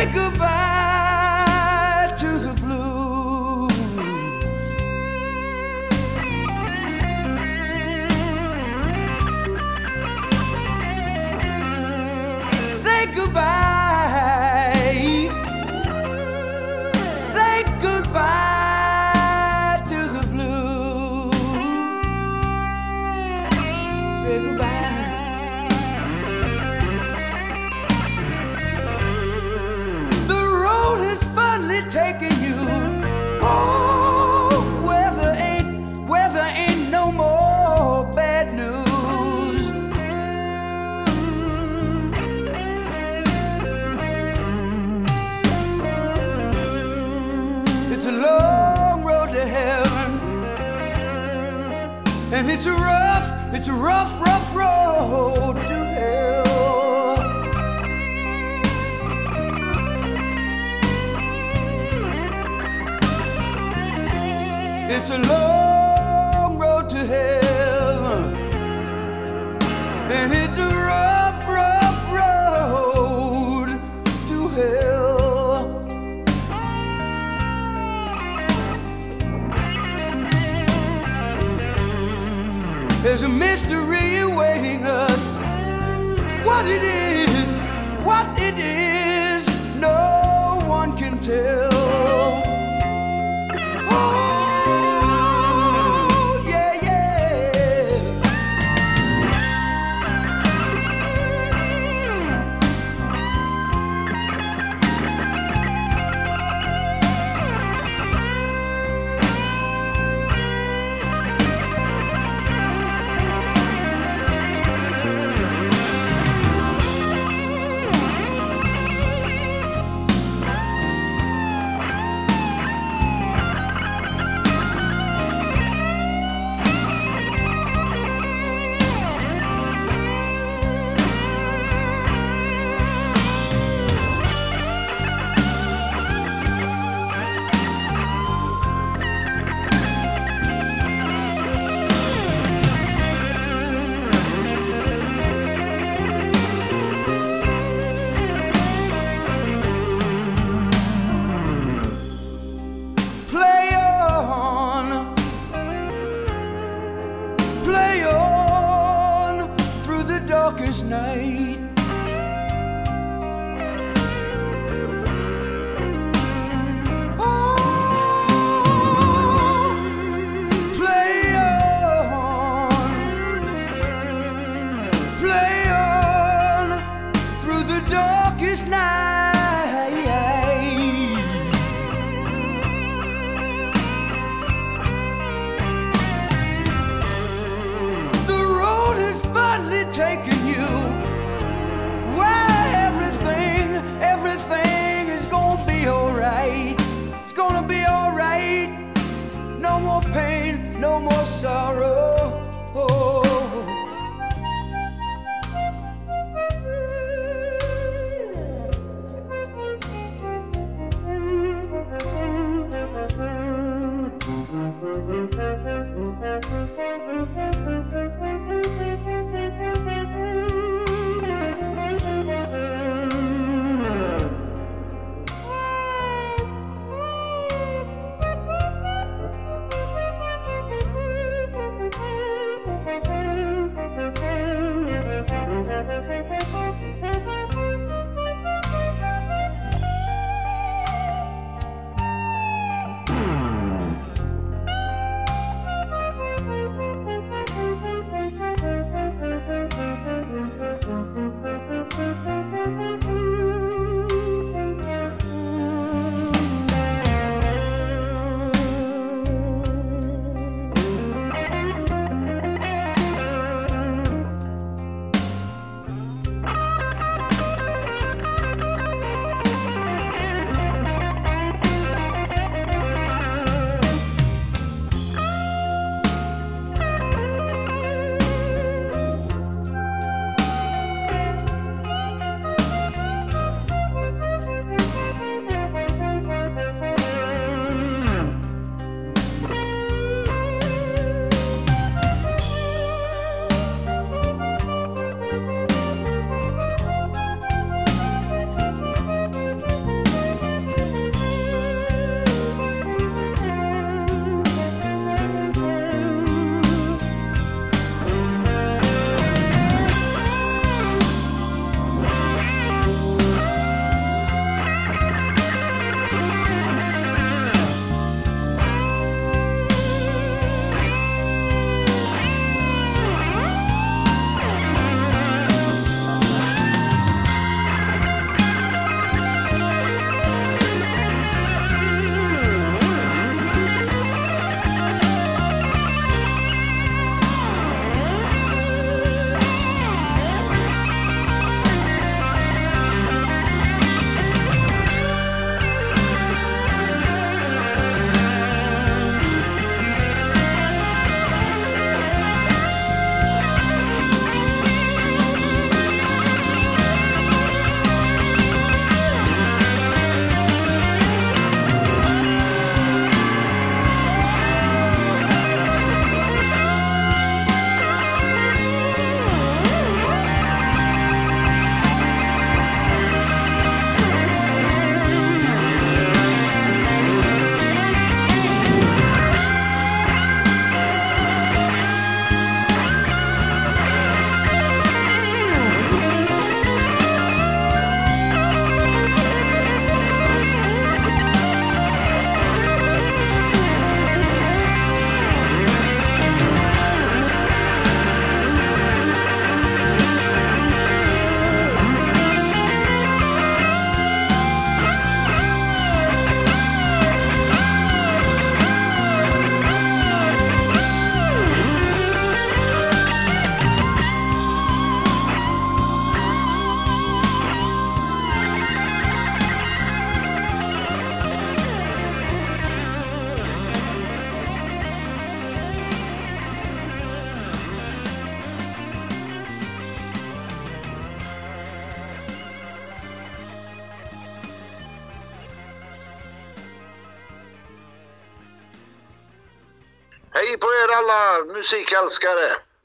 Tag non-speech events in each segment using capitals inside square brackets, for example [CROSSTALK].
say goodbye. And it's a rough, it's a rough, rough road to hell. It's a long road to hell. There's a mystery awaiting us. What it is.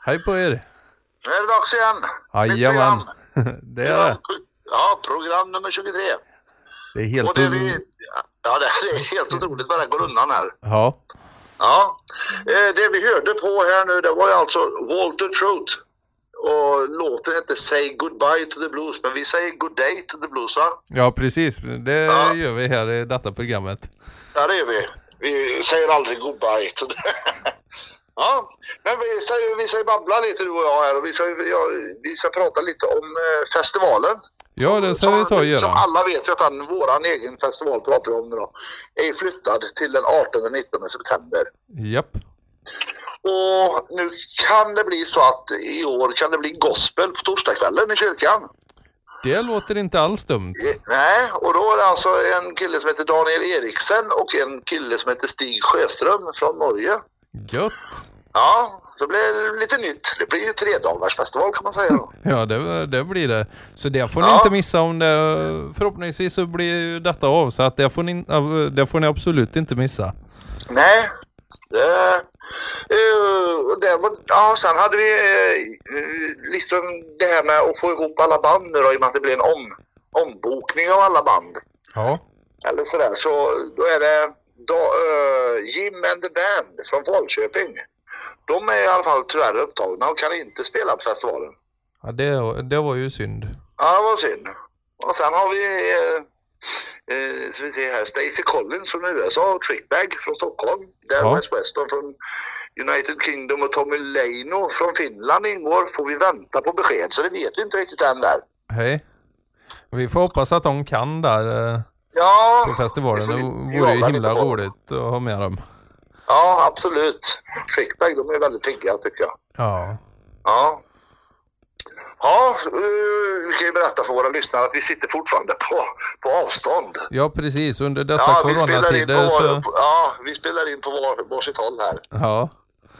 Hej på er! Nu är det dags igen. Jajamän. [LAUGHS] Det är det. Ja, program nummer 23. Det är helt... Och det vi... Ja, det är helt otroligt vad det går undan här. Ja. Ja, eh, det vi hörde på här nu det var ju alltså Walter Trout. Och låten hette Say Goodbye to the Blues, men vi säger Good Day to the Blues va? ja, precis. Det Ja. gör vi här i detta programmet. Ja, det gör vi. Vi säger aldrig goodbye to the... [LAUGHS] Ja, men vi ska, vi ska babbla lite du och jag här och vi ska, ja, vi ska prata lite om eh, festivalen. Ja, det ska vi ta och Som göra. alla vet att den, våran egen festival pratar vi om nu då, är flyttad till den 18-19 september. Japp. Och nu kan det bli så att i år kan det bli gospel på torsdagskvällen i kyrkan. Det låter inte alls dumt. Eh, Nej, och då är det alltså en kille som heter Daniel Eriksen och en kille som heter Stig Sjöström från Norge. Gött. Ja, så blir det lite nytt. Det blir ju tre dagars festival kan man säga då. [LAUGHS] Ja, det, det blir det. Så det får ni Ja. inte missa om det... Förhoppningsvis så blir ju detta av, så att det får ni, det får ni absolut inte missa. Nej, det, eh, det var, ja, sen hade vi eh, liksom det här med att få ihop alla band nu då, i och med att det blir en om, ombokning av alla band. Ja. Eller sådär, så då är det då, eh, Jim and the Band från Falköping. De är i alla fall tyvärr upptagna och kan inte spela på festivalen. ja det, det var ju synd. Ja, det var synd. Och sen har vi eh, eh, vi här, Stacey Collins från USA och Trickbag från Stockholm. Där Ja. West Weston från United Kingdom och Tommy Leino från Finland ingår. Får vi vänta på besked så det vet vi inte riktigt än där. Hej. Vi får hoppas att de kan där eh, Ja, på festivalen. Det vore ju himla roligt att ha med dem. ja absolut. Trickbag de är väldigt pigga tycker jag. Ja. Ja. Ja, eh, vi kan ju berätta för våra lyssnare att vi sitter fortfarande på, på avstånd. Ja, precis. Under dessa Ja, vi spelar in på, coronatider så... ja, vi spelar in på var, varsitt håll här. Ja.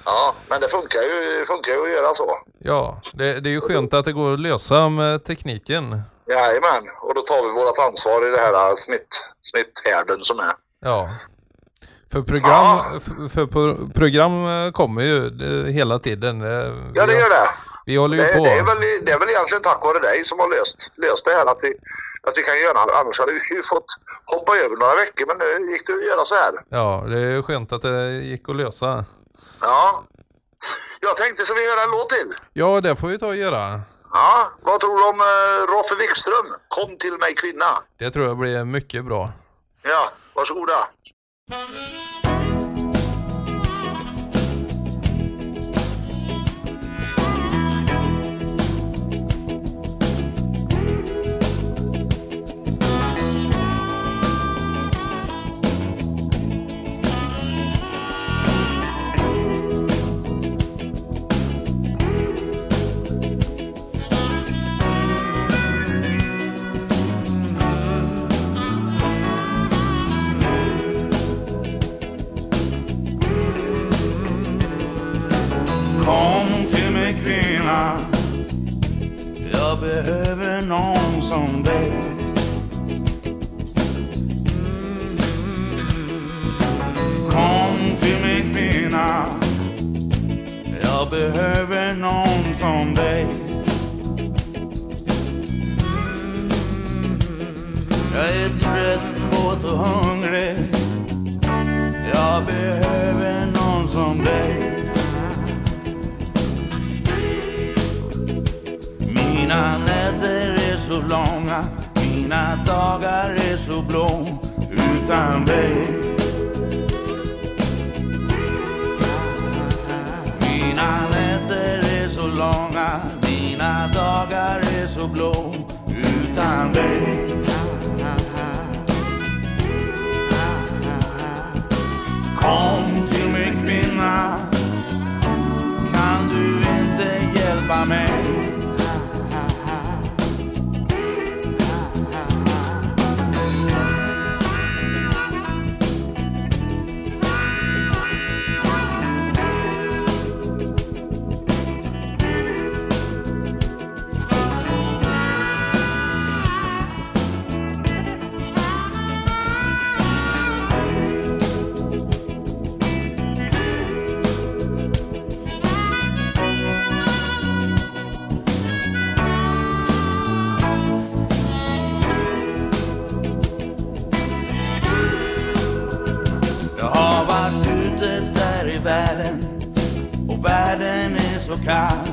Ja, men det funkar ju, funkar ju att göra så. Ja, det, det är ju skönt att det går att lösa med tekniken. Jajamän, och då tar vi vårt ansvar i det här äh, smitt, smitthärden som är. Ja. För program, Ja. för, för pro- program eh, kommer ju det, hela tiden. Vi, Ja, det gör det. vi håller ju Det, på. det, är väl, det är väl egentligen tack vare dig som har löst, löst det här att vi, att vi kan göra Annars hade vi ju fått hoppa över några veckor, men nu gick det att göra så här. Ja, det är skönt att det gick att lösa. Ja. Jag tänkte, så vi göra en låt till? Ja, det får vi ta och göra. Ja, vad tror du om uh, Roffe Wikström? Kom till mig kvinna. Det tror jag blir mycket bra. Ja, varsågoda. Behöver någon som dig. Kom till mig kvinna. Jag behöver någon som dig. Jag är trött, på att mina dagar är så blå utan dig. Mina nätter är så långa, mina dagar är så blå utan dig. sky.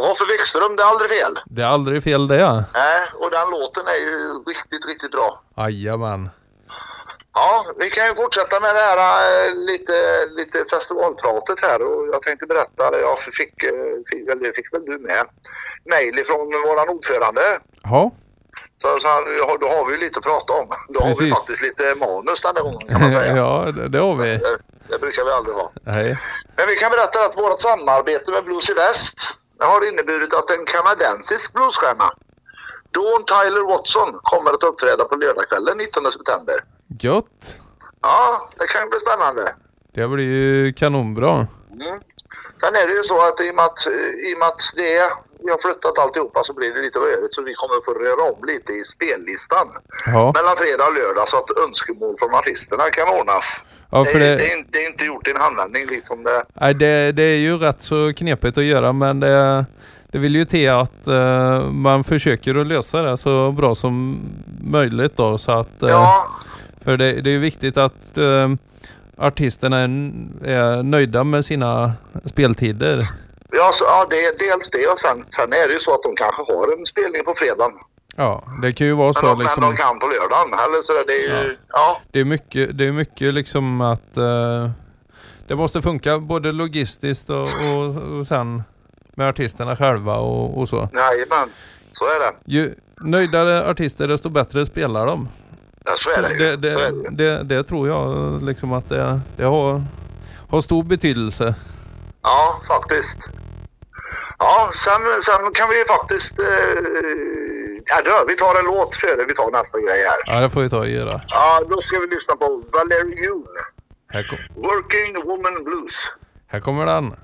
Ja, Roffe Wikström, det är aldrig fel. Det är aldrig fel det. Nej, och den låten är ju riktigt, riktigt bra. Jajamän. Ja, vi kan ju fortsätta med det här eh, lite, lite festivalpratet här och jag tänkte berätta, eller jag fick, eh, fick, väl, fick väl du med, mejl ifrån våran ordförande. Ja, Så, så ja, då har vi ju lite att prata om. Då har vi Precis. faktiskt lite manus den här gången kan man säga. [LAUGHS] ja det, det har vi. det, det brukar vi aldrig ha. Nej. Men vi kan berätta att vårt samarbete med Blues i Väst har inneburit att en kanadensisk bluesstjärna, Dawn Tyler Watson, kommer att uppträda på lördagskvällen 19 september. Gött. Ja, det kan bli spännande. Det blir ju kanonbra. Mm. Sen är det ju så att i och med att, i och med att det är, vi har flyttat alltihopa så blir det lite rörigt så vi kommer få röra om lite i spellistan Ja, mellan fredag och lördag så att önskemål från artisterna kan ordnas. Ja det, är- det, det, är, inte- det är inte gjort i en handvändning liksom. Det, nej, det, det är ju rätt så knepigt att göra men det, det vill ju till att eh, man försöker att lösa det så bra som möjligt då så att eh, ja, För det, det är ju viktigt att eh, artisterna är, är nöjda med sina speltider. ja, så, ja, det är dels det och sen, sen är det ju så att de kanske har en spelning på fredagen. Ja, det kan ju vara Men, så de, men de liksom. kan på lördagen. Eller så där, det är ju, ja. Det är mycket, det är mycket liksom att eh, det måste funka både logistiskt och, och, och sen med artisterna själva och, och så. nej men så är det. Ju nöjdare artister desto bättre spelar de. Ja, så är det, ju. Det, så är det, det, det, det tror jag liksom att det, det har, har stor betydelse. Ja, faktiskt. Ja, sen, sen kan vi ju faktiskt... Eh, ja, då, vi tar en låt före vi tar nästa grej här. Ja, det får vi ta och göra. Ja, då ska vi lyssna på Valerie Yoon. Working Woman Blues. här kommer den.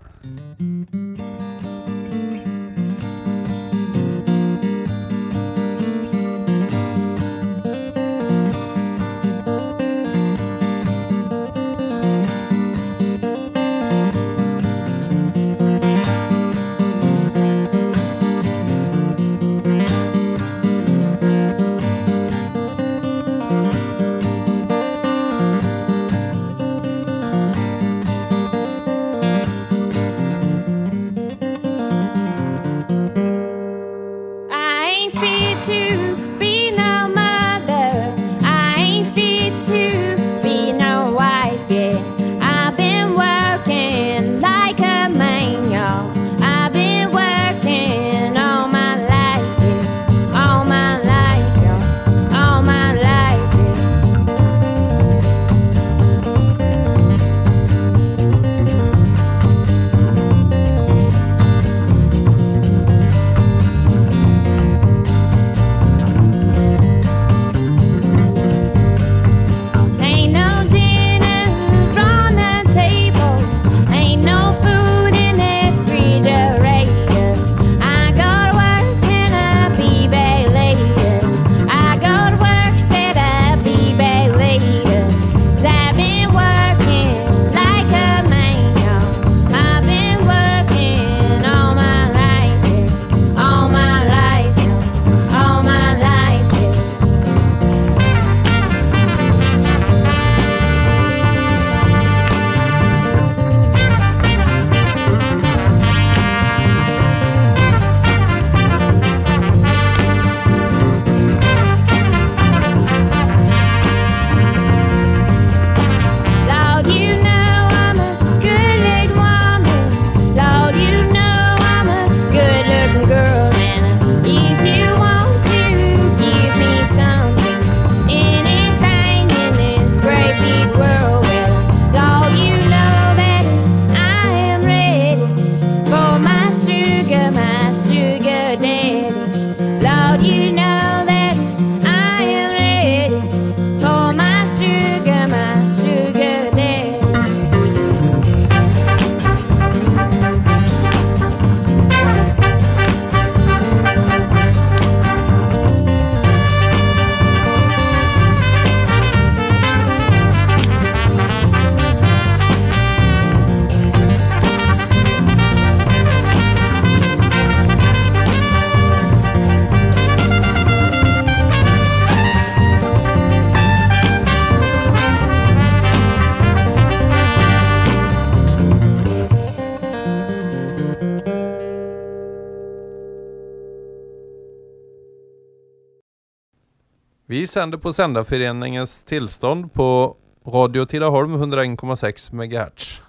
Vi sänder på Sändarföreningens tillstånd på Radio Tidaholm 101,6 MHz.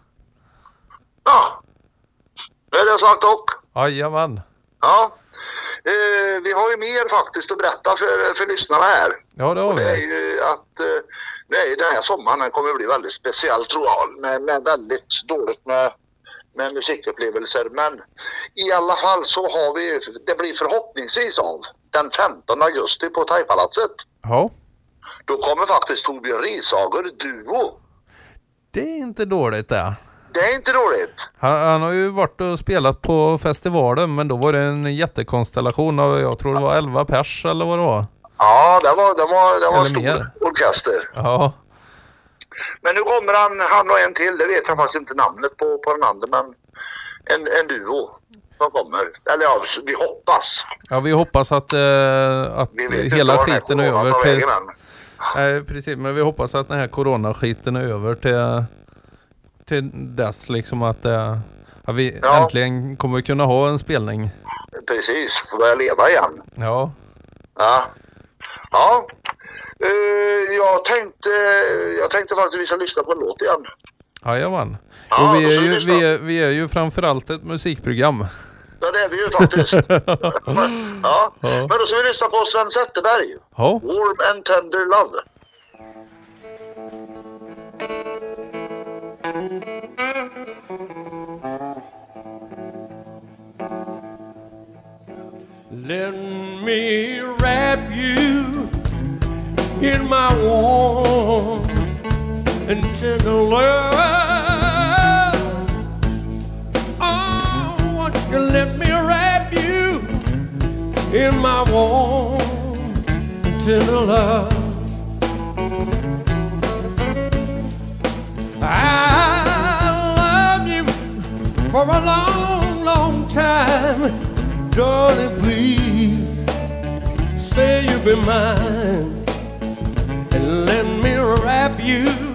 Ja, nu är det sagt och. Jajamän. Ja. Eh, vi har ju mer faktiskt att berätta för, för lyssnarna här. Ja, det har Och det är vi. ju att eh, ju den här sommaren kommer att bli väldigt speciell tror jag. Med, med väldigt dåligt med, med musikupplevelser. Men i alla fall så har vi, det blir förhoppningsvis av den 15 augusti på Thaipalatset. Ja, Då kommer faktiskt Torbjörn Rishager duo. det är inte dåligt det. Det är inte dåligt. Han, han har ju varit och spelat på festivalen men då var det en jättekonstellation av, jag tror det var 11 pers eller vad det var. Ja, det var, det var, det var en stor mer. orkester. Ja, Men nu kommer han, han och en till, det vet jag faktiskt inte namnet på, på den andra, men en, en duo som kommer. Eller ja, vi hoppas. ja vi hoppas att, eh, att hela skiten är över. Till, nej, precis, men vi hoppas att den här coronaskiten är över till, till dess liksom att eh, ja, vi Ja. äntligen kommer kunna ha en spelning. Precis, får börja leva igen. Ja, Ja. Ja. Eh, jag, tänkte, jag tänkte faktiskt att vi ska lyssna på en låt igen. Jajamän. Ja, och vi är, ju, vi, är, vi är ju framförallt ett musikprogram. Ja, det är vi ju faktiskt. [LAUGHS] ja. Men då ska vi lyssna på Sven Zetterberg. Ja, Warm and tender love. Let me wrap you in my warm and tender love. Oh, won't you let me wrap you in my warm tender love? I love you for a long, long time. Darling, please say you'll be mine and let me wrap you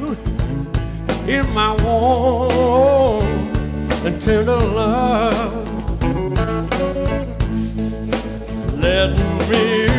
in my warm and tender love. Let me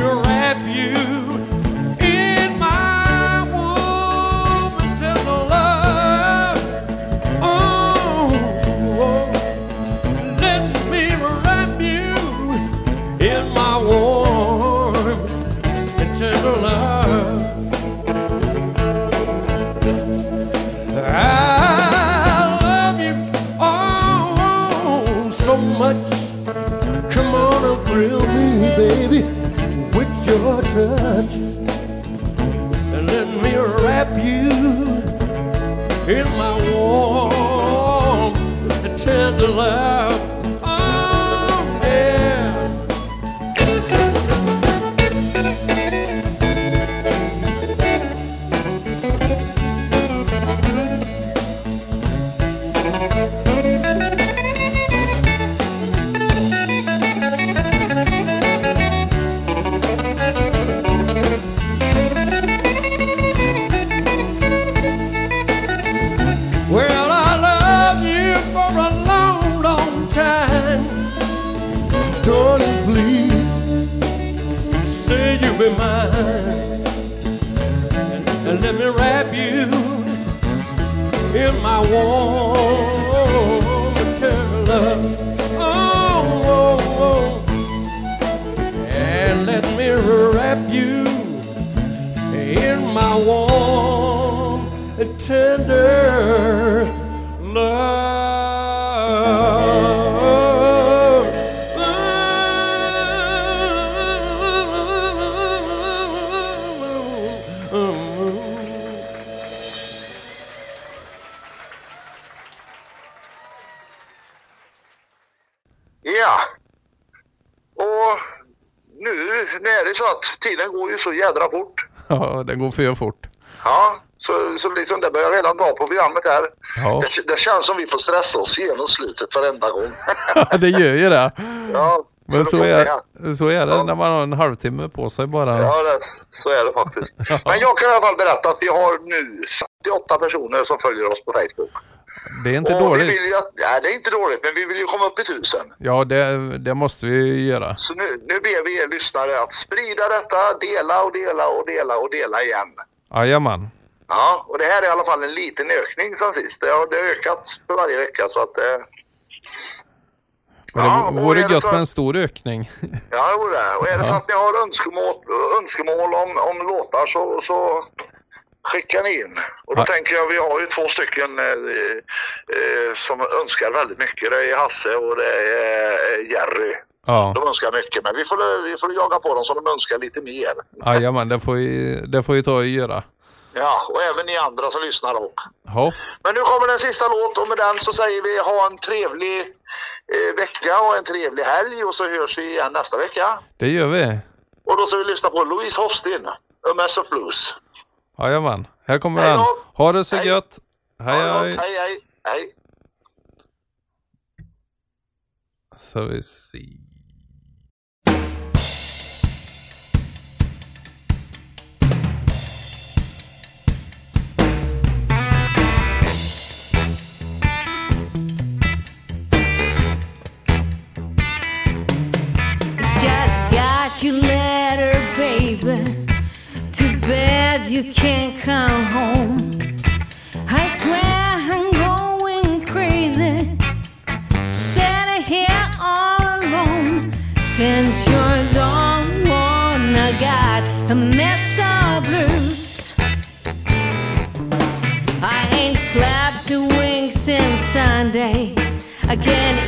warm and tender love. My warm and tender love. Ja. Och nu, nu är det så att tiden går ju så jädra fort. Ja det går för fort. Ja, så, så liksom det börjar redan dra på programmet här. Ja, Det, det känns som vi får stressa oss igenom slutet varenda gång. [LAUGHS] det gör ju det. ja. Men så får är, jag- så är det Ja. när man har en halvtimme på sig bara. Ja, det, så är det faktiskt. [LAUGHS] Men jag kan i alla fall berätta att vi har nu 58 personer som följer oss på Facebook. Det är inte och Vi dåligt. vill ju nej, det är inte dåligt, men vi vill ju komma upp i tusen. Ja, det, det måste vi göra. Så nu, nu ber vi er lyssnare att sprida detta, dela och dela och dela och dela igen. Jajamän. Ja, och det här är i alla fall en liten ökning sen sist. Det har, det har ökat för varje vecka så att... Eh, Men Ja, det vore gött så- med en stor ökning. ja, det vore det. Och är det så Ja. att ni har önskemål, önskemål om, om låtar så, så skicka ni in. Och då Ja. tänker jag, vi har ju två stycken eh, eh, som önskar väldigt mycket. Det är Hasse och det är Jerry. Ja, De önskar mycket, men vi får, vi får jaga på dem så de önskar lite mer. jajamän, det får vi, det får vi ta och göra. Ja, och även ni andra som lyssnar då. Ja, Men nu kommer den sista låt och med den så säger vi ha en trevlig eh, vecka och en trevlig helg och så hörs vi igen nästa vecka. det gör vi. Och då ska vi lyssna på Louise Hofsten, A Mess of Blues. Jajamän, här kommer Hej den. Ha det så Hej. gött. Hej hej. gott. hej, hej, hej. Så vi ser. You can't come home. I swear I'm going crazy. Sitting here all alone. Since you're gone, I got a mess of blues. I ain't slept a wink since Sunday. I can't